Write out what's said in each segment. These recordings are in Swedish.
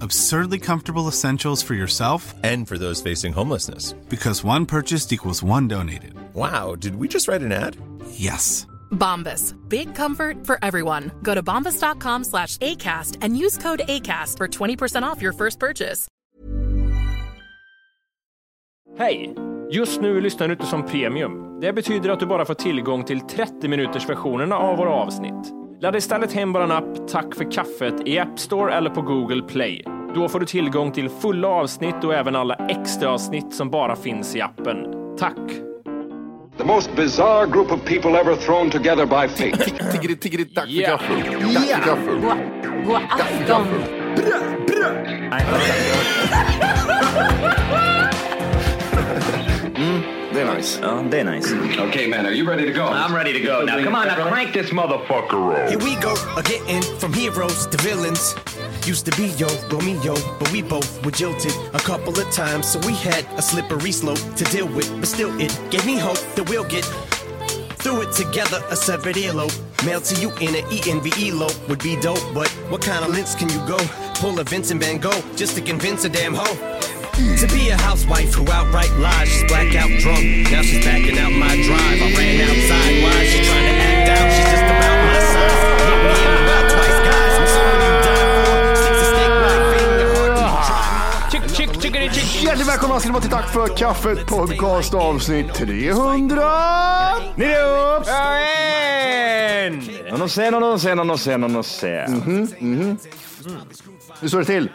Absurdly comfortable essentials for yourself And for those facing homelessness. because one purchased equals one donated. Wow, did we just write an ad? Yes. Bombas. Big comfort for everyone. Go to bombas.com slash ACAST and use code ACAST for 20% off your first purchase. Hej! Just nu lyssnar du inte som premium. Det betyder att du bara får tillgång till 30 minuters versionerna av våra avsnitt. Ladda istället hem vår app Tack för kaffet i App Store eller på Google Play. Då får du tillgång till fulla avsnitt och även alla extra avsnitt som bara finns i appen. Tack! The most bizarre group of people ever thrown together by fate. Tiggeri, tiggeri, dack för Ja. gaffel. Dack för gaffel. God afton! Det är nice. Ja, det är nice. okay, man, are you ready to go? I'm ready to go now. Come on, now crank this motherfucker up. Here we go, a getting from heroes to villains. Used to be yo, Romeo, but we both were jilted a couple of times, so we had a slippery slope to deal with. But still, it gave me hope that we'll get through it together. A severed earlobe, mailed to you in an ENVE lope would be dope. But what kind of lengths can you go? Pull a Vincent Van Gogh just to convince a damn hoe. To be a housewife who outright lies, she's blackout drunk. Now she's backing out my drive. I ran outside. Why she trying to act out? She's just about my size. Hit me in about twice, guys. I'm someone you die for. Sticks a steak knife in your heart. Do you try more? Chick, chick, chickeri, chick. Hjärtligt välkomna ska ni vara till Tack för kaffet podcast avsnitt 300. Ni är upp! En! Sé, no, no sé, no, no sé, no, no sé. Hur står det till?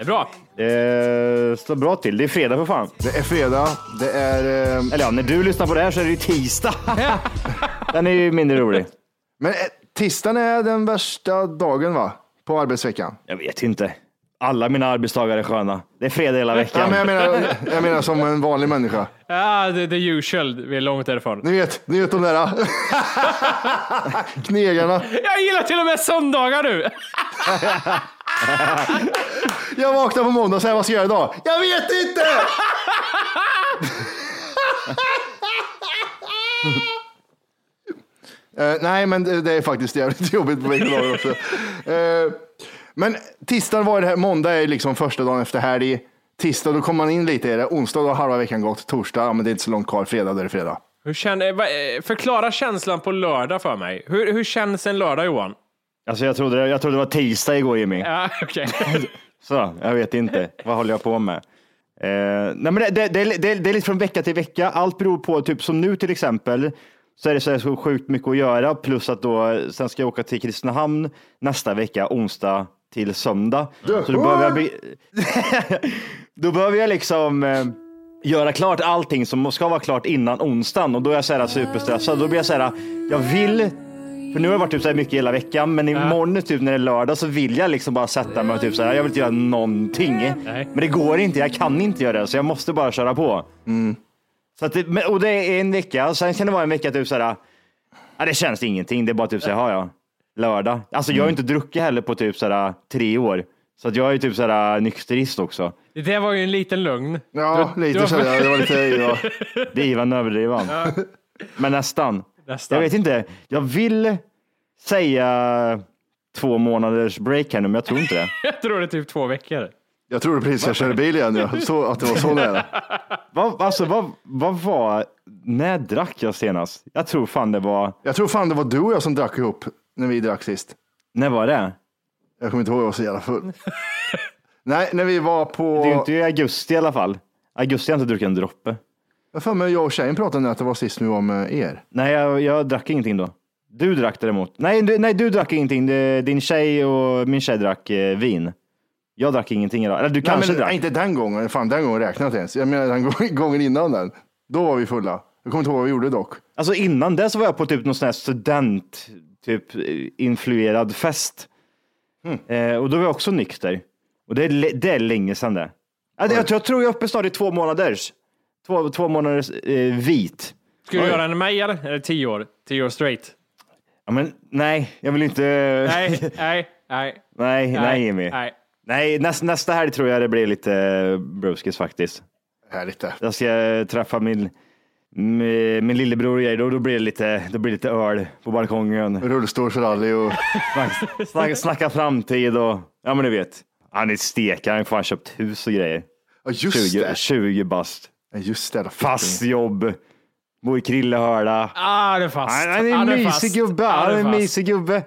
Det är bra. Det står bra till. Det är fredag för fan. Det är fredag. Det är... Eh, Eller ja, när du lyssnar på det här så är det ju tisdag. Den är ju mindre rolig. men eh, tisdagen är den värsta dagen va? På arbetsveckan. Jag vet inte. Alla mina arbetsdagar är sköna. Det är fredag hela veckan. Ja, men jag, menar, jag menar som en vanlig människa. Ja, det, the usual. Vi är långt därifrån. Ni vet, ni vet de där knegarna. Jag gillar till och med söndagar nu. Jag vaknar på måndag och säger vad ska jag göra idag? Jag vet inte! Eh, nej, men det, det är faktiskt jävligt jobbigt på veckodagar också. Eh, men tisdag var det här, måndag är liksom första dagen efter helg. Tisdag, då kommer man in lite i det. Onsdag, då har halva veckan gått. Torsdag, ja, men det är inte så långt kvar. Fredag, då är det fredag. Hur känner, eh, eh förklara känslan på lördag för mig. Hur, hur känns en lördag Johan? Alltså jag trodde, jag trodde det var tisdag igår Jimmy. Ja, okej. Så, jag vet inte. Vad håller jag på med? Eh, nej men det, det, det, det, det är lite från vecka till vecka. Allt beror på, typ som nu till exempel, så är det så, här så sjukt mycket att göra. Plus att då, sen ska jag åka till Kristinehamn nästa vecka, onsdag till söndag. Så då behöver jag, bli, då behöver jag liksom eh, göra klart allting som ska vara klart innan onsdagen och då är jag så här superstressad. Då blir jag så här, jag vill för nu har det varit typ så här mycket hela veckan, men imorgon typ när det är lördag så vill jag liksom bara sätta mig och typ så här, jag vill inte göra någonting. Nej. Men det går inte, jag kan inte göra det, så jag måste bara köra på. Så att det, och det är en vecka, sen kan det vara en vecka typ så här, ja, det känns ingenting, det är bara typ så här, ja, ja, lördag. Alltså jag har ju inte druckit heller på typ så här tre år. Så att jag är ju typ så här nykterist också. Det där var ju en liten lögn. Ja, Du- lite du- så. där. Det var lite... Ja. Det är Ivan överdriven. Men nästan. Nästan. Jag vet inte. Jag vill säga två månaders break här nu, men jag tror inte det. Jag tror det är typ två veckor. Jag trodde precis jag körde bil igen. Ja. Så, att det var så nära. Vad, alltså, vad, vad var, när drack jag senast? Jag tror fan det var, Jag tror fan det var du och jag som drack ihop när vi drack sist. när var det? Jag kommer inte ihåg, jag var så jävla full. Nej, när vi var på... Det är ju inte i augusti i alla fall. Augusti har jag inte druckit en droppe. Jag för mig jag och tjejen pratade om att det var sist vi var med er. Nej, jag, jag drack ingenting då. Du drack däremot. Nej, du, nej, du drack ingenting. Din tjej och min tjej drack eh, vin. Jag drack ingenting idag. Eller du Nej, kanske men, drack. nej, inte den gången. Fan, den gången räknar jag inte ens. Jag menar den gången- innan den. Då var vi fulla. Jag kommer inte ihåg vad vi gjorde dock. Alltså innan det så var jag på typ någon sån här student, typ eh, influerad fest. Eh, och då var jag också nykter. Och det är, det är länge sedan det. Alltså, jag, jag tror jag är uppe snart i två månaders. Två, två månaders eh, vit. Ska du Oj. göra en med mig eller? Eller tio år? Tio år straight? Ja, men nej, jag vill inte. Nej, nej, nej. nej, nej, Jimmy. Nej. Nej, näst, nästa helg tror jag det blir lite eh, bruskis faktiskt. Härligt det. Jag ska träffa min, min, min lillebror och grejer. Då, då, blir det lite, då blir det lite öl på balkongen. Rullstolsrally och... Snack, snack, snacka framtid och ja men du vet. Han är stekare, han har fan köpt hus och grejer. Ja, just 20, det. 20 bast. Just det. Fast jobb. Bor i Krillehörda. Ah, det är fast. Han, han är Ah, en det mysig gubbe. Ah, Han det är en mysig gubbe.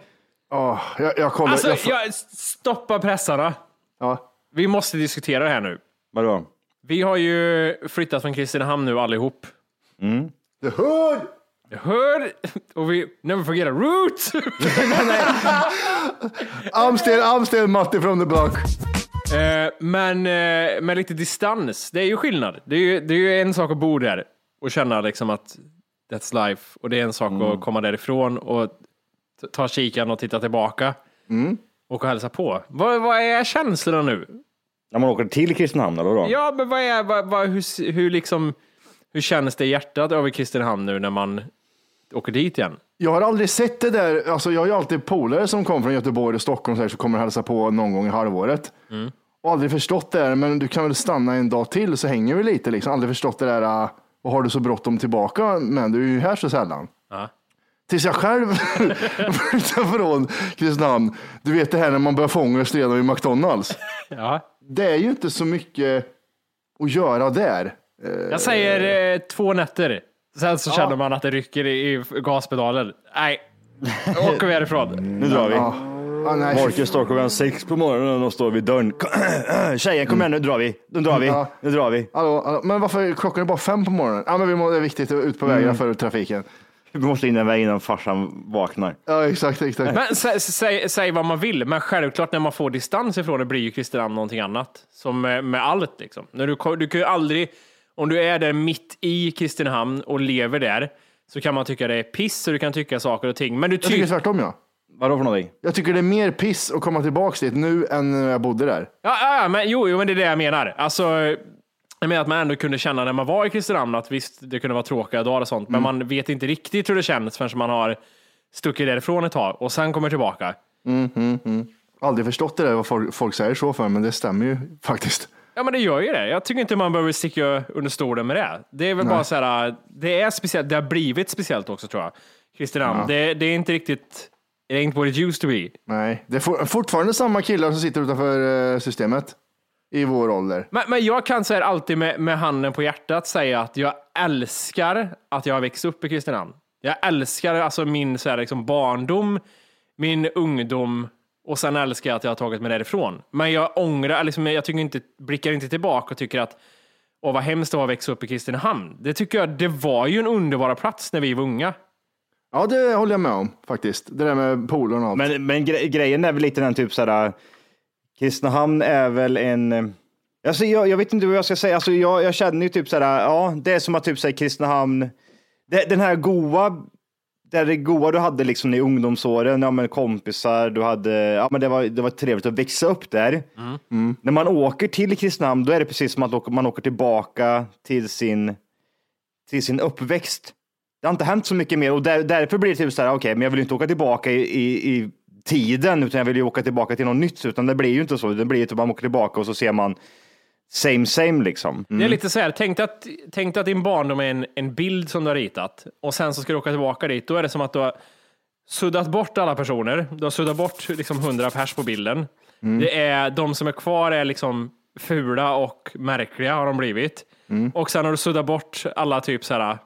Åh, jag, jag kollar. Alltså, jag, får- jag, stoppa pressarna. ja. Vi måste diskutera det här nu. Vadå? Vi har ju flyttat från Kristinehamn nu allihop. The hood! Jag hör, och vi never forget a root. Amstel, Amstel, Matti from the block. Eh, men eh, med lite distans, det är ju skillnad. Det är ju, det är ju en sak att bo där och känna liksom att that's life. Och det är en sak att komma därifrån och ta kikan och titta tillbaka. Och hälsa på. Vad, vad är känslorna nu? När man åker till Kristinehamn eller då? Ja, men vad är, vad, vad, hur, hur, liksom, hur känns det i hjärtat över Kristinehamn nu när man åker dit igen? Jag har aldrig sett det där. Alltså, jag har ju alltid polare som kommer från Göteborg och Stockholm så här, som kommer hälsa på någon gång i halvåret. Och aldrig förstått det där, men du kan väl stanna en dag till så hänger vi lite. Liksom. Aldrig förstått det där, uh, vad har du så bråttom tillbaka? Men du är ju här så sällan. Ja. Tills jag själv flyttade från Kristinehamn. Du vet det här när man börjar få ångest redan vid McDonalds. Ja. Det är ju inte så mycket att göra där. Jag säger eh, två nätter. Sen så känner man att det rycker i, i gaspedalen. Nej, då åker vi härifrån. Nu drar vi. Ja, nej, Marcus står klockan sex på morgonen och står vid dörren. Tjejen, kom igen nu drar vi. Nu drar vi. Ja. Nu drar vi. Hallå, hallå, men varför klockan är bara fem på morgonen? Ja, men vi må, det är viktigt att ut på vägarna Mm. för trafiken. Vi måste in en väg innan farsan vaknar. Ja, exakt, exakt. Men sä, säg, säg vad man vill, men självklart när man får distans ifrån det blir ju Kristinehamn någonting annat. Som med, med allt liksom. När du, du kan ju aldrig, om du är där mitt i Kristinehamn och lever där, så kan man tycka det är piss och du kan tycka saker och ting. Men du Jag tycker tycker... tvärtom ja. Vadå för någonting? Jag tycker det är mer piss att komma tillbaka dit nu än när jag bodde där. Ja, ja, ja, men jo, jo, men det är det jag menar. Alltså, jag menar att man ändå kunde känna när man var i Kristinehamn att visst, det kunde vara tråkiga dagar och sånt, men man vet inte riktigt hur det känns förrän man har stuckit därifrån ett tag och sen kommer tillbaka. Aldrig förstått det där vad folk, folk säger så för, men det stämmer ju faktiskt. Ja, men det gör ju det. Jag tycker inte man behöver sticka under stolen med det. Det är väl bara så här, det är speciellt, det har blivit speciellt också tror jag. Kristinehamn, det, det är inte riktigt, it ain't what it used to be. Nej, det är for, fortfarande samma killar som sitter utanför eh, systemet i vår ålder. Men, men jag kan här alltid med, med handen på hjärtat säga att jag älskar att jag har växt upp i Kristinehamn. Jag älskar alltså min så här, liksom barndom, min ungdom och sen älskar jag att jag har tagit mig därifrån. Men jag ångrar, liksom, jag tycker inte, blickar inte tillbaka och tycker att åh, vad hemskt det var att växa upp i Kristinehamn. Det tycker jag, det var ju en underbar plats när vi var unga. Ja, det håller jag med om faktiskt. Det där med polen och allt. Men, men gre grejen är väl lite den typ såhär, Kristinehamn är väl en, eh, alltså jag, jag vet inte vad jag ska säga, alltså jag, jag känner ju typ såhär, ja det är som att typ säga Kristinehamn, det, den här goa, det här goa du hade liksom i ungdomsåren, ja men kompisar, du hade, ja men det var, det var trevligt att växa upp där. Mm. När man åker till Kristinehamn, då är det precis som att man åker tillbaka till sin, till sin uppväxt. Det har inte hänt så mycket mer och där, därför blir det typ så här, okej, men jag vill inte åka tillbaka i, i, i tiden, utan jag vill ju åka tillbaka till något nytt, utan det blir ju inte så. Det blir ju typ man åker tillbaka och så ser man same same liksom. Det är lite så här, tänk dig att, tänk dig att din barndom är en, en bild som du har ritat och sen så ska du åka tillbaka dit. Då är det som att du har suddat bort alla personer. Du har suddat bort liksom 100 pers på bilden. Det är, de som är kvar är liksom fula och märkliga har de blivit. Och sen har du suddat bort alla typ så här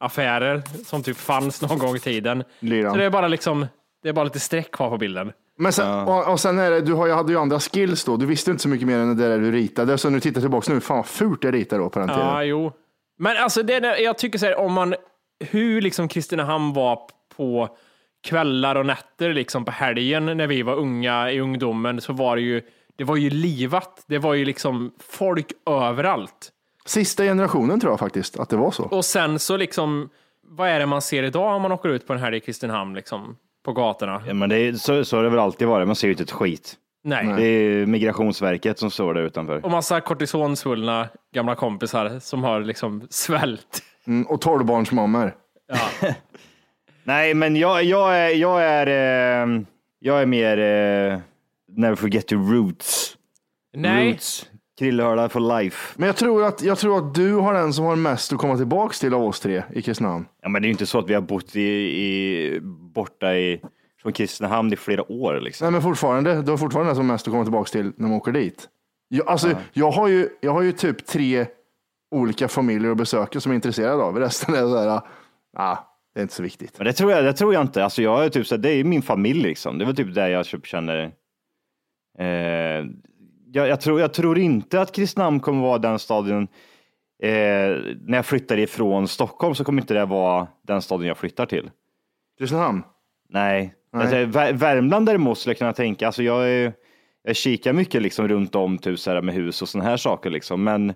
affärer som typ fanns någon gång i tiden. Lyran. Så det är bara liksom, det är bara lite streck kvar på bilden. Men sen, och, och sen är det, du har, ju- hade ju andra skills då. Du visste inte så mycket mer än det där du ritade. Så när du tittar tillbaka nu, fan vad fult jag ritade då på den tiden. Ja, jo. Men alltså, det, jag tycker så här, om man, hur liksom Kristinehamn var på kvällar och nätter liksom på helgen när vi var unga i ungdomen så var det ju, det var ju livat. Det var ju liksom folk överallt. Sista generationen tror jag faktiskt att det var så. Och sen så liksom, vad är det man ser idag om man åker ut på en helg i Kristinehamn, liksom, på gatorna? Ja, men det är, så, så har det väl alltid varit. Man ser ju inte ett skit. Nej. Det är Migrationsverket som står där utanför. Och massa kortisonsvullna gamla kompisar som har liksom svält. Mm, och tolvbarnsmammor. Nej, men jag, jag är, jag är, eh, jag är mer eh, never forget your roots. Nej. Roots. Krillhörda for life. Men jag tror, att, jag tror att du har den som har mest att komma tillbaks till av oss tre i Kristinehamn. Ja, men det är ju inte så att vi har bott i, i, borta i, från Kristinehamn i flera år. Liksom. Nej men fortfarande, du har fortfarande den som mest att komma tillbaks till när man åker dit. Jag, alltså, jag, har ju, jag har ju typ tre olika familjer att besöka som är intresserad av. Resten är så här, ah, det är inte så viktigt. Men det tror jag, det tror jag inte. Alltså jag är typ så här, det är min familj liksom. Det väl typ där jag typ känner. Eh, jag, jag, tror, jag tror inte att Kristinehamn kommer vara den staden. Eh, när jag flyttar ifrån Stockholm så kommer inte det vara den staden jag flyttar till. Kristinehamn? Nej. Nej. Alltså, Vär- Värmland däremot skulle jag kunna tänka. Alltså jag, är, jag kikar mycket liksom runt om typ så här med hus och sådana här saker liksom. Men eh,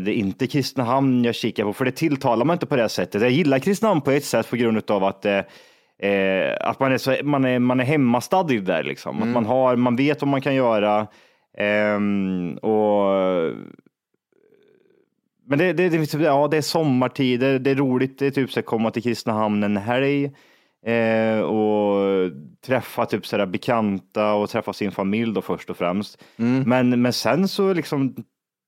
det är inte Kristinehamn jag kikar på, för det tilltalar man inte på det sättet. Jag gillar Kristinehamn på ett sätt på grund av att, eh, eh, att man, är så, man, är, man är hemmastad i det där. Liksom. Att man, har, man vet vad man kan göra. Ehm, och men det, det, det, ja, det är sommartider, det är roligt, det är typ så att komma till Kristinehamn en helg eh, och träffa typ så här bekanta och träffa sin familj då först och främst. Men, men sen så liksom,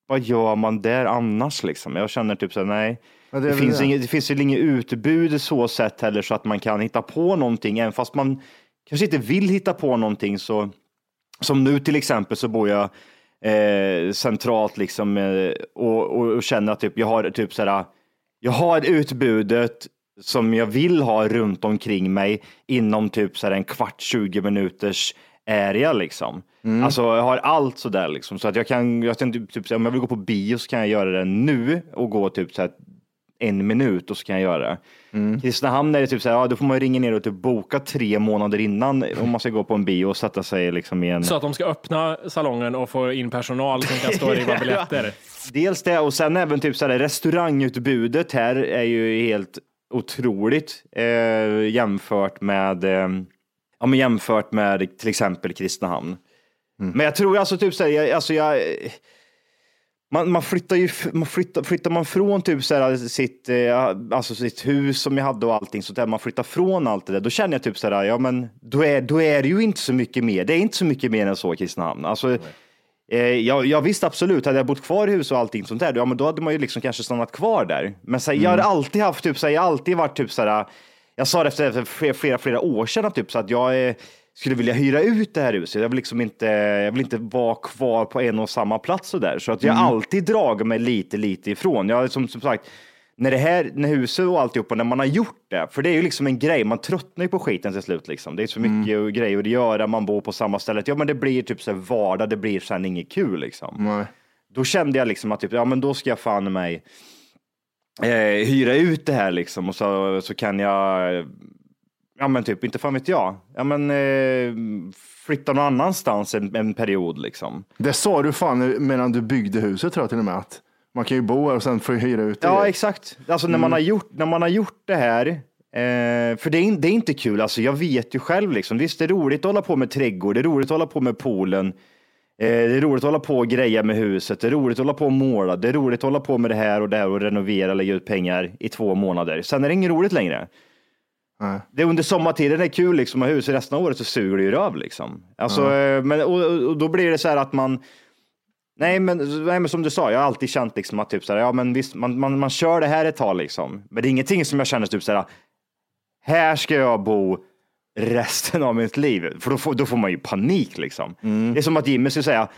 vad gör man där annars liksom? Jag känner typ så här, nej. Ja, det det, väl finns det. inget, det finns ju inget utbud så sätt heller så att man kan hitta på någonting, även fast man kanske inte vill hitta på någonting så som nu till exempel så bor jag eh, centralt liksom eh, och, och, och känner att typ, jag har typ sådär, jag har utbudet som jag vill ha runt omkring mig inom typ sådär en kvart, 20 minuters area liksom. Alltså jag har allt sådär liksom så att jag kan, jag kan typ, typ, så här, om jag vill gå på bio så kan jag göra det nu och gå typ så här en minut och så kan jag göra det. Kristinehamn är det typ så här, ja, då får man ringa ner och typ boka tre månader innan om man ska gå på en bio och sätta sig liksom i en... Så att de ska öppna salongen och få in personal som kan stå och riva biljetter. Dels det och sen även typ så här, restaurangutbudet här är ju helt otroligt eh, jämfört med eh, ja, men jämfört med till exempel Kristinehamn. Men jag tror alltså typ så här, jag, alltså jag man, man flyttar ju, man flyttar, flyttar man från typ så här sitt, eh, alltså sitt hus som jag hade och allting så där man flyttar från allt det där, då känner jag typ så här, ja men då är, då är det ju inte så mycket mer. Det är inte så mycket mer än så i Kristinehamn. Alltså, eh, jag, jag visste absolut, hade jag bott kvar i hus och allting sånt där, ja men då hade man ju liksom kanske stannat kvar där. Men så här, jag har alltid haft typ så här, jag har alltid varit typ så här, jag sa det efter, efter flera, flera, flera år sedan typ så att jag eh, skulle vilja hyra ut det här huset. Jag vill liksom inte, jag vill inte vara kvar på en och samma plats så där. Så att jag alltid dragit mig lite, lite ifrån. Jag som, som sagt, när det här, när huset och alltihopa, när man har gjort det, för det är ju liksom en grej, man tröttnar ju på skiten till slut liksom. Det är så mycket grejer att göra, man bor på samma ställe. Ja, men det blir typ så här vardag, det blir sen inget kul liksom. Nej. Då kände jag liksom att typ, ja men då ska jag fan mig eh, hyra ut det här liksom och så, så kan jag, ja men typ, inte fan vet jag, ja men eh, flytta någon annanstans en, en period liksom. Det sa du fan medan du byggde huset tror jag till och med. Att man kan ju bo här och sen få hyra ut det. Ja exakt, alltså när, man har gjort, när man har gjort det här, eh, för det är, det är inte kul, alltså jag vet ju själv liksom, visst det är roligt att hålla på med trädgård, det är roligt att hålla på med poolen, eh, det är roligt att hålla på och greja med huset, det är roligt att hålla på och måla, det är roligt att hålla på med det här och det här och renovera, lägga ut pengar i två månader. Sen är det inget roligt längre. Nej. Det är under sommartiden det är kul liksom att ha hus, resten av året så suger det ju röv liksom. Alltså, eh, men, och, och- då blir det så här att man, nej men, nej men som du sa, jag har alltid känt liksom att typ så här, ja men visst, man, man, man kör det här ett tag liksom. Men det är ingenting som jag känner typ så här, här ska jag bo resten av mitt liv. För då får, då får man ju panik liksom. Det är som att Jimmy skulle säga,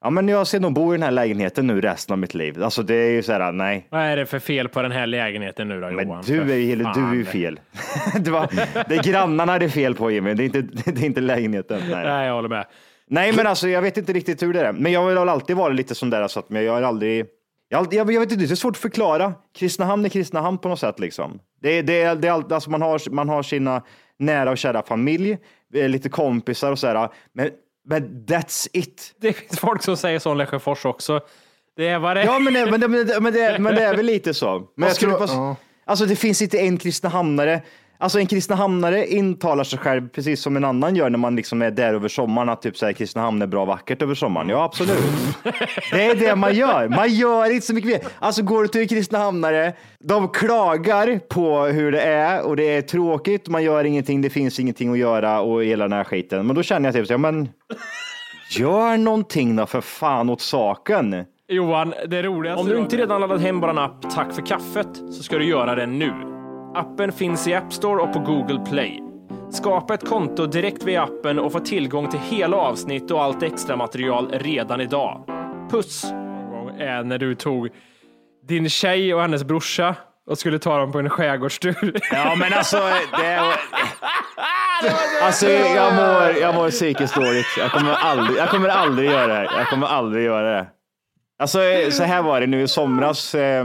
ja men jag ska nog bo i den här lägenheten nu resten av mitt liv. Alltså det är ju så här, nej. Vad är det för fel på den här lägenheten nu då Men Johan? du är, ju- du är ju fel. det, var, det är grannarna det är fel på Jimmy, det är inte, det är inte lägenheten. Nej. Nej, jag håller med. Nej, men alltså jag vet inte riktigt hur det är. Men jag har väl alltid varit lite sån där så att men jag har aldrig. Jag, jag, jag vet inte, det är svårt att förklara. Kristinehamn är Kristinehamn på något sätt liksom. Det, är- det, det alltså man har, man har sina nära och kära familj, eh, lite kompisar och sådär. Men Men that's it. Det finns folk som säger så om Lesjöfors också. Det är vad det Ja, men det, men det, men det, men det, är väl lite så. Men jag skulle tror- ja. Alltså det finns inte en Kristinehamnare. Alltså en Kristinehamnare intalar sig själv precis som en annan gör när man liksom är där över sommaren, att typ säga Kristinehamn är bra vackert över sommaren. Ja, absolut. Det är det man gör. Man gör inte så mycket mer. Alltså går du till Kristinehamnare, de klagar på hur det är och det är tråkigt. Man gör ingenting, det finns ingenting att göra och hela den här skiten. Men då känner jag typ så, ja men gör någonting då för fan åt saken. Johan, det roligaste... Om du inte redan laddat hem vår app Tack för kaffet så ska du göra det nu. Appen finns i App Store och på Google Play. Skapa ett konto direkt via appen och få tillgång till hela avsnitt och allt extra material redan idag. Puss! Är när du tog din tjej och hennes brorsa och skulle ta dem på en skärgårdstur. Ja, men alltså, det, alltså jag mår, jag mår psykiskt dåligt. Jag kommer, aldrig, jag kommer aldrig göra det här. Jag kommer aldrig göra det. Alltså, så här var det nu i somras. Eh,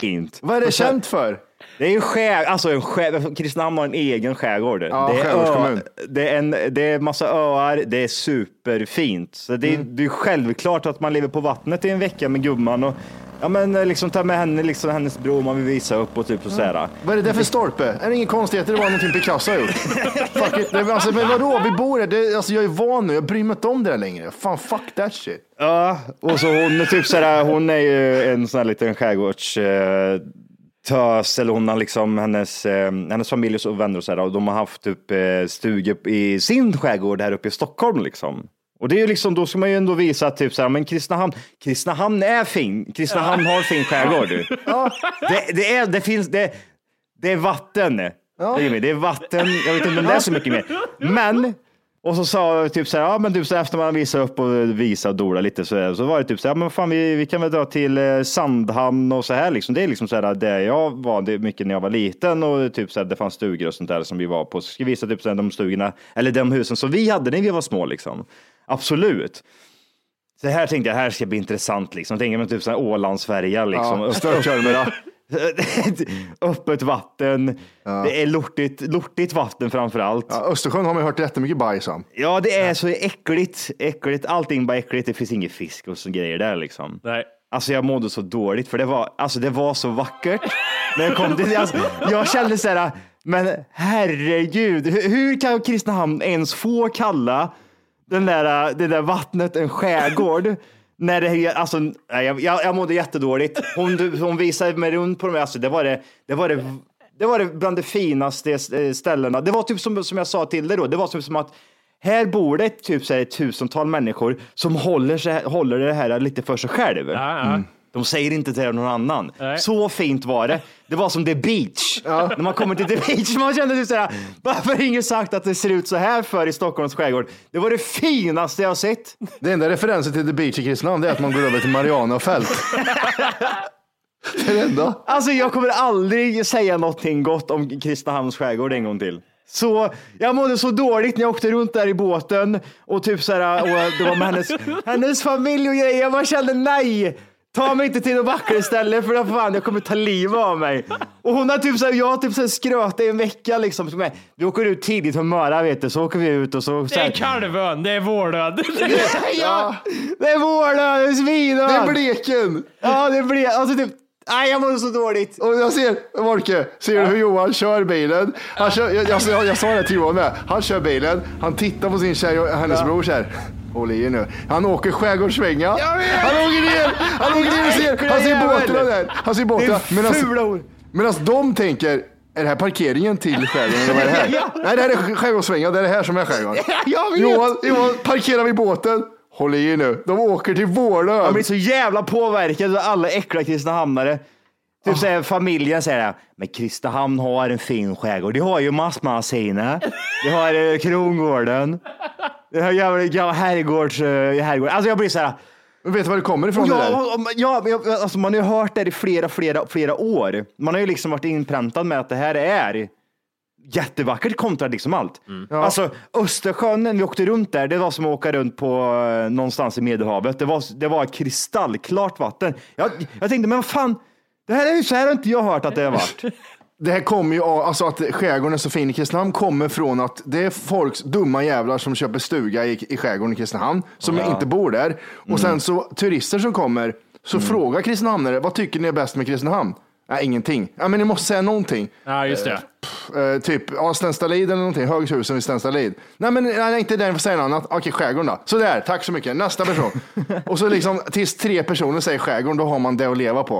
Fint. Vad är det känt för? Det är ju skär, alltså en skär, Kristinehamn har en egen skärgård. Ja, det, är ö, det, är en, det är massa öar, det är superfint. Så det, är- Mm. det är självklart att man lever på vattnet i en vecka med gumman och ja, men eh, liksom ta med henne, liksom hennes bror man vill visa upp och typ så sådär. Vad är det där för stolpe? Är det ingen konstigheter? Det var någonting Picasso har gjort. fuck it. Är- alltså, men vadå, vi bor här. Det, alltså, jag är van nu. Jag bryr mig inte om det där längre. Fan, fuck that shit. Ja, och så hon, är typ sådär, hon är ju en sån här liten skärgårds eh, tös, eller hon har liksom hennes, eh, hennes familj och vänner och sådär, och de har haft typ eh, stugor i sin skärgård här uppe i Stockholm liksom. Och det är ju liksom, då ska man ju ändå visa att typ såhär, men Kristinehamn, Kristinehamn är fin. Kristinehamn har fin skärgård. du. Det, det, är, det finns, det, det är vatten. Jimmy, Det är vatten, jag vet inte om det är så mycket mer. Men, och så sa typ så här, ja men typ så här, efter man visar upp och visar och dola lite så, så var det typ så här, ja, men fan vi, vi kan väl dra till eh, Sandhamn och så här liksom. Det är liksom så här där jag var det mycket när jag var liten och typ så här, det fanns stugor och sånt där som vi var på. Så ska vi visa typ så här, de stugorna, eller de husen som vi hade när vi var små liksom. Absolut. Så här tänkte jag, här ska bli intressant liksom. Tänker man typ så här Ålandsfärja liksom. Ja, störtkörmera. Öppet vatten. Det är lortigt, lortigt vatten framför allt. Ja, Östersjön har man hört jättemycket bajs om. Ja, det är så äckligt. äckligt. Allting bara äckligt. Det finns ingen fisk och så grejer där liksom. Nej. Alltså jag mådde så dåligt för det var, alltså det var så vackert. När jag kom till, alltså, jag kände så här, men herregud, hur, hur kan Kristinehamn ens få kalla den där, det där vattnet en skärgård? När det, alltså, nej, jag, jag, jag mådde jättedåligt. Hon, hon visade mig runt på de alltså, det var det, det var det, det var det bland de finaste eh, ställena. Det var typ som, som jag sa till dig då, det var typ som att här bor det typ så här, ett tusental människor som håller, sig, håller det här lite för sig själv. Mm. De säger inte till någon annan. Nej. Så fint var det. Det var som The Beach. När man kommer till The Beach, man kände typ såhär, varför har ingen sagt att det ser ut så här för i Stockholms skärgård? Det var det finaste jag har sett. Det enda referensen till The Beach i Kristinehamn det är att man går över till Mariana fält. det är det enda. Alltså jag kommer aldrig säga någonting gott om Kristinehamns skärgård en gång till. Så jag mådde så dåligt när jag åkte runt där i båten och typ så här, och det var med hennes, hennes familj och grejer. Jag bara kände nej. Ta mig inte till något vackert ställe för då fan, jag kommer ta livet av mig. Och hon har typ så här, jag har typ så här skröt i en vecka liksom. Som är, vi åker ut tidigt och Möra vet du, så åker vi ut och så. så Det här, är Kalvön, det är Vårlöd. ja, det är Vårlö, det är Svinö. Det är Bleken. Ja, det blir alltså typ Nej, jag mår så dåligt. Och jag ser, Morke, ser du hur Johan kör bilen? Han kör, jag, jag, jag, jag sa det till Johan med. Han kör bilen, han tittar på sin tjej och hennes bror så här. Håll i er nu. Han åker skärgårdssvänga. Han åker ner, han åker ner och ser, han ser båtarna där. Han ser båtarna. Medan de tänker, är det här parkeringen till skärgården eller vad är det här? Ja. Nej, det här är skärgårdssvänga, det är det här som är skärgården. Jag vet. Johan, Johan, parkerar vid båten. Håll i er nu. De åker till Vårlöv. Man blir så jävla påverkad av alla äckliga Kristinehamnare. Typ säger familjen säger det, men Kristinehamn har en fin skärgård. De har ju massmagasinet. De har eh, Krongården. De har jävla, jävla herrgårds, eh, herrgård. Alltså jag blir så här. Men vet du var det kommer ifrån det där? Ja, om- ja, men jag- alltså man har ju hört det i flera, flera, flera år. Man har ju liksom varit inpräntad med att det här är jättevackert kontra liksom allt. Ja. Alltså Östersjön, när vi åkte runt där, det var som att åka runt på eh, någonstans i Medelhavet. Det var, det var kristallklart vatten. Jag, jag tänkte, men vad fan, det här är ju så här har inte jag hört att det har varit. Det här kommer ju av, alltså att skärgården är så fin i Kristinehamn kommer från att det är folks dumma jävlar som köper stuga i, i skärgården i Kristinehamn som Ja. inte bor där. Och sen så turister som kommer så frågar Kristinehamnare, vad tycker ni är bäst med Kristinehamn? Nej, ingenting. Ja, men ni måste säga någonting. Ja, just det. Eh, typ ja, Stenstalid eller någonting, Högshusen vid Stenstalid. Nej, men nej, inte den, får säga något annat. Okej, skärgården då. Sådär, tack så mycket. Nästa person. och så liksom tills tre personer säger skärgården, då har man det att leva på.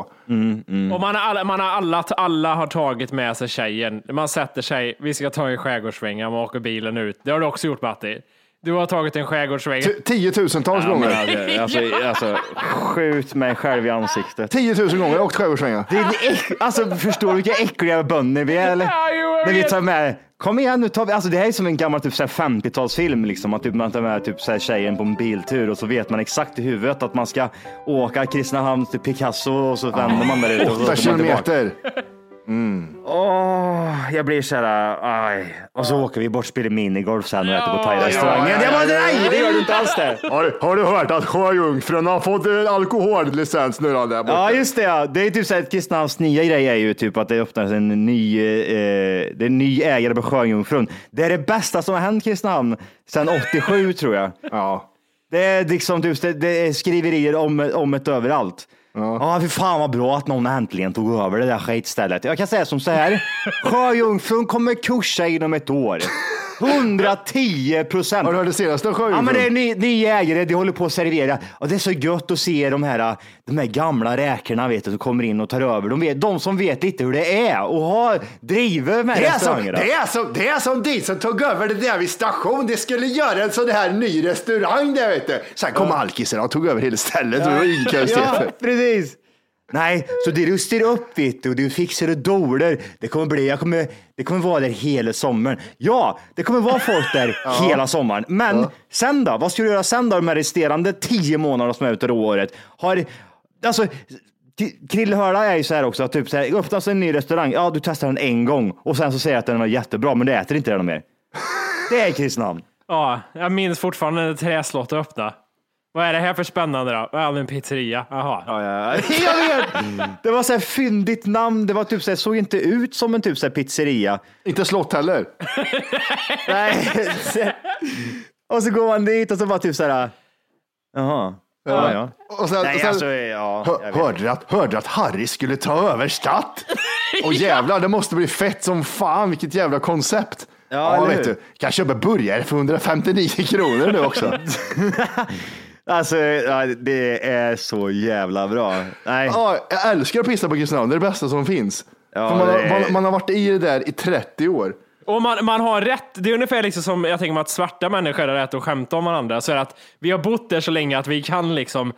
Och man har, alla, man har alla, alla har tagit med sig tjejen. Man sätter sig, vi ska ta en skärgårdssvänga, man åker bilen ut. Det har du också gjort Matti. Du har tagit en skärgårdssvänga. T- Tiotusentals Ja, men gånger. alltså, alltså, alltså, skjut mig själv i ansiktet. 10 000 gånger, jag har åkt. Det är äck, alltså, förstår du vilka äckliga bönder vi är? Eller? Ja, jo, jag När vi vet. tar med, kom igen nu, tar vi, alltså, det här är som en gammal typ, så här 50-talsfilm. Liksom, att typ, man tar med typ, så här, tjejen på en biltur och så vet man exakt i huvudet att man ska åka Kristinehamn till Picasso och så vänder man där ute. och så Åtta man tillbaka. kilometer. Åh, jag blir så här, aj. Och så åker vi bort och spelar minigolf sen och äter på thai-restaurangen. ja, bara, ja, nej, ja, det ja. gör du inte alls det. Har, har du hört att Sjöjungfrun har fått en alkohollicens nu då, där borta? Ja, just det. Ja. Det är typ så här, Kristinehamns nya grej är ju typ att det öppnas en ny, eh, det är en ny ägare på Sjöjungfrun. Det är det bästa som har hänt Kristinehamn sedan 87 tror jag. Ja. Det är liksom typ, det, det är skriverier om, om ett överallt. Ja, fy fan vad bra att någon äntligen tog över det där skitstället. Jag kan säga som så här. Sjöjungfrun kommer kursa inom ett år. 110 procent. Har du hört det senaste Ja, Sjöjungfrun? men det är ny, nya ägare, de håller på att servera. Och det är så gött att se de här, de här gamla räkorna vet du, som kommer in och tar över. De, vet, de som vet lite hur det är och har, driver de här Det är, som, det, är som, det är som de som tog över det där vid station. Det skulle göra en sån här ny restaurang där vet du. Sen kom alkisarna och tog över hela stället. Det var inget Ja, precis. Nej, så det du styr upp vet du, och du fixar och doler. Det kommer bli, jag kommer, det kommer vara där hela sommaren. Ja, det kommer vara folk där hela sommaren. Men sen då? Vad ska du göra sen då, de här resterande tio månaderna som är utav året? Har, alltså, Krillhörda är ju så här också, att typ så här, öppnas en ny restaurang, ja du testar den en gång och sen så säger jag att den var jättebra, men du äter inte den mer. Det är Kristinehamn. Ja, jag minns fortfarande när träslottet öppnade. Vad är det här för spännande då? Ja, en pizzeria. Jaha. Ja, ja. Jag vet. Det var så här fyndigt namn. Det var typ så här, såg inte ut som en typ så här pizzeria. Inte slott heller. Nej. Och så går man dit och så bara typ så här. Jaha. Ja, ja. Och sen, Nej, och sen, alltså, ja. hör, jag vet. hörde, du att, hörde du att Harry skulle ta över Statt? Och jävlar, det måste bli fett som fan. Vilket jävla koncept. Ja, eller vet hur? du. Kan köpa burgare för 159 kronor nu också. Alltså, det är så jävla bra. Nej. Ja, jag älskar att pissa på Kristinehamn. Det är det bästa som finns. Ja, för man, det har, man, man har varit i det där i 30 år. Och man, man har rätt. Det är ungefär liksom som jag tänker mig att svarta människor har rätt att skämta om varandra. Så är det att vi har bott där så länge att vi kan liksom,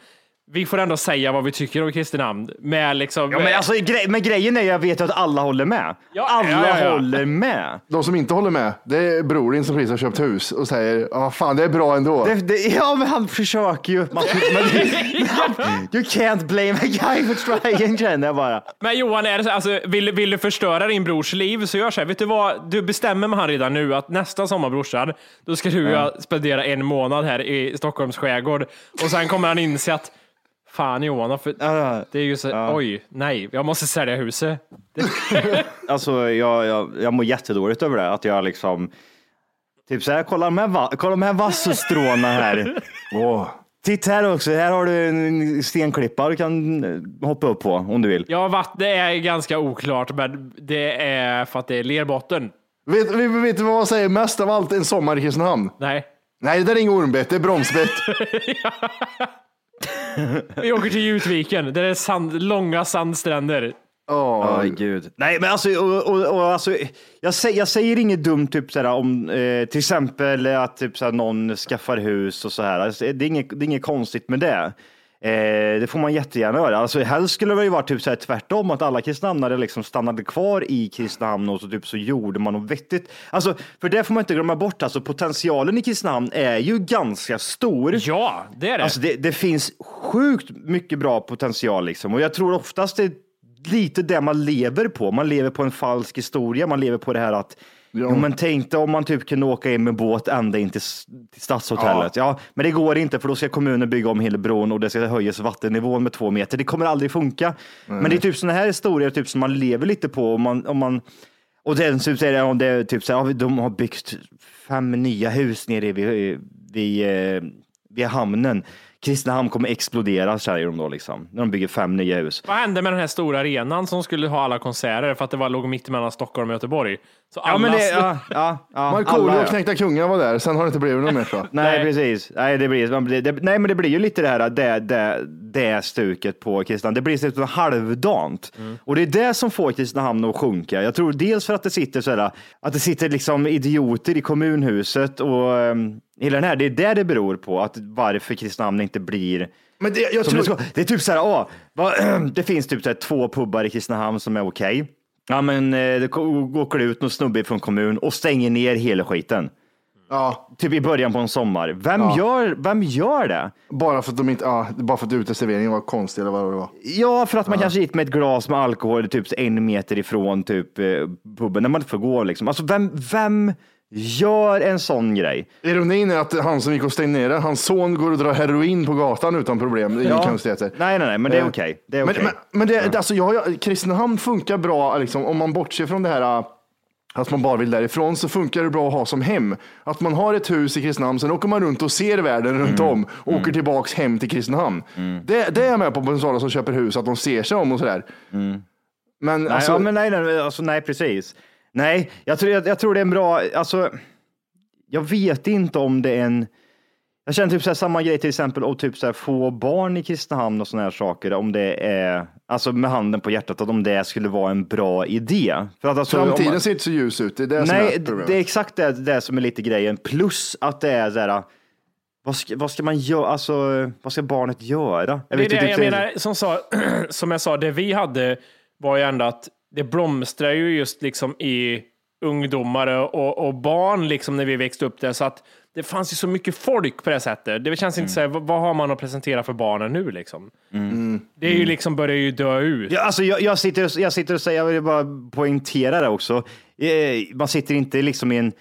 vi får ändå säga vad vi tycker om Kristinehamn. Med liksom, Ja, men, alltså, gre- men grejen är, jag vet ju att alla håller med. Ja, alla ja, ja, håller med. De som inte håller med, det är bror din som precis har köpt hus och säger, ja fan det är bra ändå. Det, det, ja, men han försöker ju. Man, men, you can't blame a guy for trying, känner jag bara. Men Johan, är det så, alltså, vill, vill du förstöra din brors liv så gör så här. Vet du vad? Du bestämmer med han redan nu att nästa sommar brorsan, då ska du ja. spendera en månad här i Stockholms skärgård. Och sen kommer han inse att Fan Johan, för, Ja, det är ju så, oj, nej, jag måste sälja huset. Alltså, jag, jag, jag mår jättedåligt över det. Att jag liksom, typ så här, kolla de här, va- kolla de här vassestråna här. Åh, Titta här också, här har du en stenklippa du kan eh, hoppa upp på om du vill. Ja, vattnet är ganska oklart, men det är för att det är lerbotten. Vet, vet, vet du vad man säger mest av allt en sommar i Kristinehamn? Nej. Nej, det där är inget ormbett, det är bromsbett. Vi åker till Jutviken, där det är sand, långa sandstränder. Åh, Oj, gud. Nej, men alltså, och, och, och, alltså jag, säger, jag säger inget dumt, typ såhär, om eh, till exempel att typ, såhär, någon skaffar hus och så här. Alltså, det, är inget, det är inget konstigt med det. Eh, det får man jättegärna göra. Alltså, helst skulle det ju vara typ, såhär, tvärtom, att alla kristinehamnare liksom stannade kvar i Kristinehamn och så, typ, så gjorde man något vettigt. Alltså, för det får man inte glömma bort. Alltså, potentialen i Kristinehamn är ju ganska stor. Ja, det är det. Alltså, det, det finns sjukt mycket bra potential liksom. och jag tror oftast det är lite det man lever på. Man lever på en falsk historia. Man lever på det här att Jo, men tänk dig om man typ kunde åka in med båt ända in till, till stadshotellet. Ja. men det går inte för då ska kommunen bygga om hela bron och det ska höjas vattennivån med två meter. Det kommer aldrig funka. Men det är typ sådana här historier typ som man lever lite på. Om man, om man, och den typ säger om det är typ så här, ja, de har byggt fem nya hus nere vid, vid, eh, vid hamnen. Kristinehamn kommer explodera säger de då liksom. När de bygger fem nya hus. Vad hände med den här stora arenan som skulle ha alla konserter för att det var, låg mitt mellan Stockholm och Göteborg? Så Ja, men det, ja, ja, ja, Markoolio alla, och ja. Knäckta Kungar var där, sen har det inte blivit något mer så. Nej, precis. Nej, det blir, man blir, det, nej, men det blir ju lite det här, det, det, det stuket på Kristinehamn. Det blir lite halvdant. Och det är det som får Kristinehamn att sjunka. Jag tror dels för att det sitter så här, att det sitter liksom idioter i kommunhuset och um, hela den här, det är det det beror på, att varför Kristinehamn inte blir Men det, jag tror, det, ska. det är typ så här, åh, det finns typ så här, två pubbar i Kristinehamn som är okej. Ja, men eh, det åker ut någon snubbe från kommun och stänger ner hela skiten. ja, Typ i början på en sommar. Vem, Ja. gör, vem gör det? bara för att de inte, ja, bara för att uteserveringen var konstig eller vad det var. Ja, för att man kanske gick med ett glas med alkohol typ en meter ifrån typ eh, puben när man inte får gå liksom. Alltså vem, vem gör en sån grej? Ironin är att han som gick och stängde ner hans son går och drar heroin på gatan utan problem. Är inga konstigheter. Nej, nej, nej, men det är Eh, okej. Det är Men, men, men det, alltså, jag, jag, Kristinehamn funkar bra liksom, om man bortser från det här äh, att man bara vill därifrån så funkar det bra att ha som hem. Att man har ett hus i Kristinehamn, sen åker man runt och ser världen runt Mm. om och åker tillbaks hem till Kristinehamn. Det, det är jag med på, på sådana som köper hus, att de ser sig om och sådär. Men, Nej, alltså, ja, men nej, nej, alltså, nej, precis. Nej, jag tror, jag, jag tror det är en bra, alltså, jag vet inte om det är en, jag känner typ så här, samma grej till exempel och typ så här, få barn i Kristinehamn och sådana här saker, om det är, alltså med handen på hjärtat, att om det skulle vara en bra idé. För att alltså, framtiden man- ser inte så ljus ut. Det är det som Nej, är problemet. det är exakt det, det som är lite grejen. Plus att det är så här, vad ska, vad ska man göra, alltså, vad ska barnet göra? Det är vet det inte, jag typ- menar, som, sa, som jag sa, det vi hade var ju ändå att det blomstrar ju just liksom i ungdomar och, och barn liksom när vi växte upp där. Så att det fanns ju så mycket folk på det sättet. Det känns inte så här, vad, har man att presentera för barnen nu liksom? Det är ju liksom, börjar ju dö ut. Ja, alltså, jag, jag, sitter, och- jag sitter och säger, jag vill bara poängtera det också. Eh, Man sitter inte liksom i en,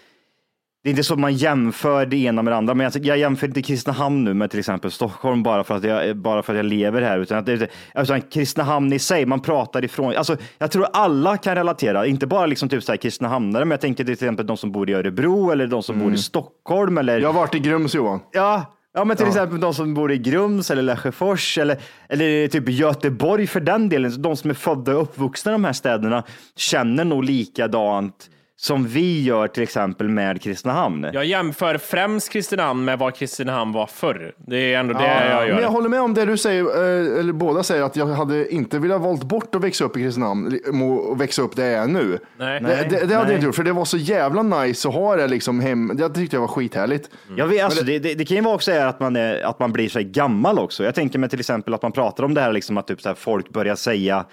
det är inte så att man jämför det ena med det andra, men jag, jag jämför inte Kristinehamn nu med till exempel Stockholm bara för att jag, bara för att jag lever här, utan att det, alltså, Kristinehamn i sig, man pratar ifrån, alltså, jag tror alla kan relatera, inte bara liksom typ så här Kristinehamnare, men jag tänker till exempel de som bor i Örebro eller de som bor i Stockholm eller Jag har varit i Grums Johan. Ja, ja men till exempel de som bor i Grums eller Lesjöfors eller, eller typ Göteborg för den delen. De som är födda och uppvuxna i de här städerna känner nog likadant som vi gör till exempel med Kristinehamn. Jag jämför främst Kristinehamn med vad Kristinehamn var förr. Det är ändå det jag Men gör. jag håller med om det du säger, eh, eller båda säger, att jag hade inte velat valt bort att växa upp i Kristinehamn och växa upp där jag är nu. Nej. det, det, det hade nej. jag inte gjort, för det var så jävla nice att ha det liksom hem. Det tyckte jag var skithärligt. Jag vet, alltså, det, det, det kan ju vara också att man, är, att man blir så här gammal också. Jag tänker mig till exempel att man pratar om det här, liksom, att typ så här, folk börjar säga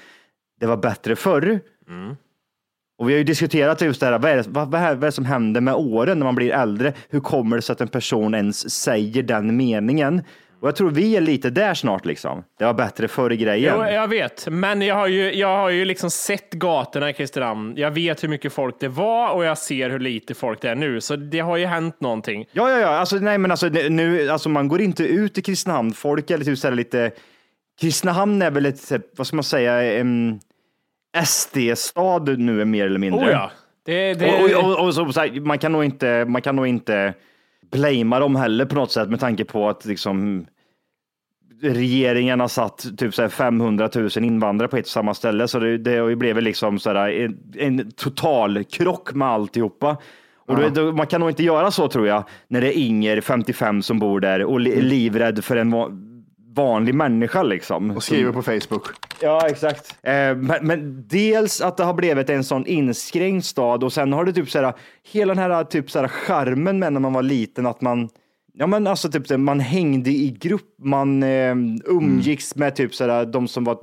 det var bättre förr. Och vi har ju diskuterat just det här, vad är det, vad, vad, är, det som händer med åren när man blir äldre? Hur kommer det sig att en person ens säger den meningen? Och jag tror vi är lite där snart liksom. Det var bättre förr i grejen. Jo, jag vet, men jag har ju, jag har ju liksom sett gatorna i Kristinehamn. Jag vet hur mycket folk det var och jag ser hur lite folk det är nu, så det har ju hänt någonting. Ja, ja, ja, alltså, nej, men alltså, nu, alltså, man går inte ut i Kristinehamn. Folk är typ så här lite, Kristinehamn är väl ett, vad ska man säga, en SD-stad nu mer eller mindre. Oh ja. Det, det, Och, och, och, och så, så här, man kan nog inte, man kan nog inte blamea dem heller på något sätt med tanke på att liksom regeringen har satt typ så här 500 000 invandrare på ett och samma ställe. Så det, det blivit liksom så här en, en total krock med alltihopa. Och då, då, man kan nog inte göra så tror jag, när det är Inger, 55, som bor där och li, livrädd för en vanlig människa liksom. Och skriver på Facebook. Ja, exakt. Eh, men, men dels att det har blivit en sån inskränkt stad och sen har det typ så här, hela den här typ så här charmen med när man var liten, att man Ja men alltså typ man hängde i grupp, man eh, umgicks med typ så här, de som var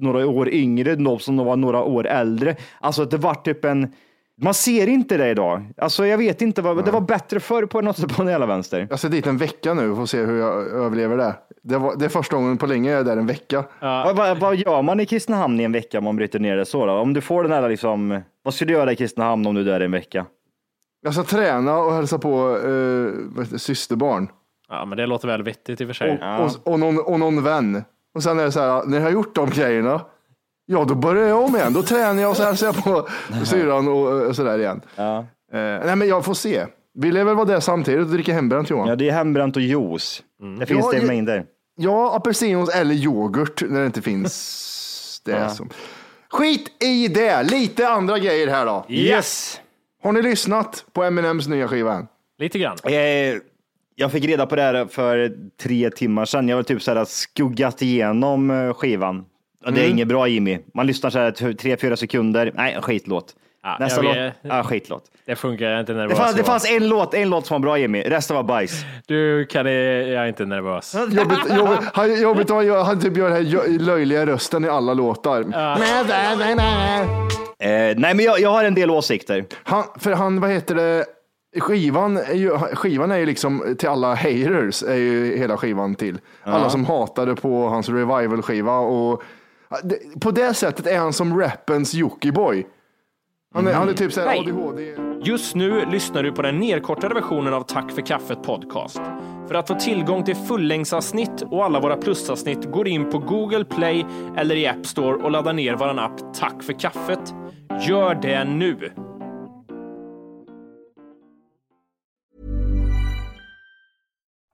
några år yngre, de som var några år äldre. Alltså det var typ en, man ser inte det idag. Alltså jag vet inte, vad, det var bättre förr på något sätt på den hela vänster. Jag ska dit en vecka nu och får se hur jag överlever det. Det, var, det är första gången på länge jag är där en vecka. Vad, vad, vad gör man i Kristinehamn i en vecka om man bryter ner det så då? Om du får den här liksom, vad skulle du göra i Kristinehamn om du är där i en vecka? Jag ska träna och hälsa på eh, vad heter det, systerbarn. Ja, men det låter väl vettigt i och för sig. Och, och, och, någon, och någon vän. Och sen är det så här, när jag har gjort de grejerna, ja då börjar jag om igen. Då tränar jag och så hälsar jag på syrran och, och sådär igen. Ja. Eh, nej men jag får se. Vi lär väl vara där samtidigt och dricka hembränt Johan. Ja, det är hembränt och juice. Det finns Ja, det i mängder. Ja, apelsinjuice eller yoghurt när det inte finns det. Ja. Som. Skit i det, lite andra grejer här då. Yes! Har ni lyssnat på Eminems nya skiva än? Lite grann. Eh, jag fick reda på det här för tre timmar sedan. Jag har typ så här skuggat igenom eh, skivan. Och det är Mm. inget bra Jimmy. Man lyssnar så här t- tre, fyra sekunder. Nej, skitlåt. Ja, Nästa låt. Ja, skitlåt. Det funkar jag inte Det nervös fanns, det fanns en låt, en låt som var bra Jimmy. Resten var bajs. Du kan det, jag är inte nervös. Jobbigt, jobbigt, han, jobbigt att han, gör- han typ gör den här löjliga rösten i alla låtar. Eh, nej, men jag, jag har en del åsikter. Han, för han, vad heter det, skivan är ju, skivan är ju liksom till alla haters, är ju hela skivan till. Alla Ja. som hatade på hans revival-skiva och det- på det sättet är han som rappens Jockiboi. Han är, han är typ såhär Nej. ADHD. Just nu lyssnar du på den nedkortade versionen av Tack för kaffet podcast. För att få tillgång till fullängdsavsnitt och alla våra plusavsnitt går in på Google Play eller i App Store och laddar ner vår app Tack för kaffet. Gör det nu!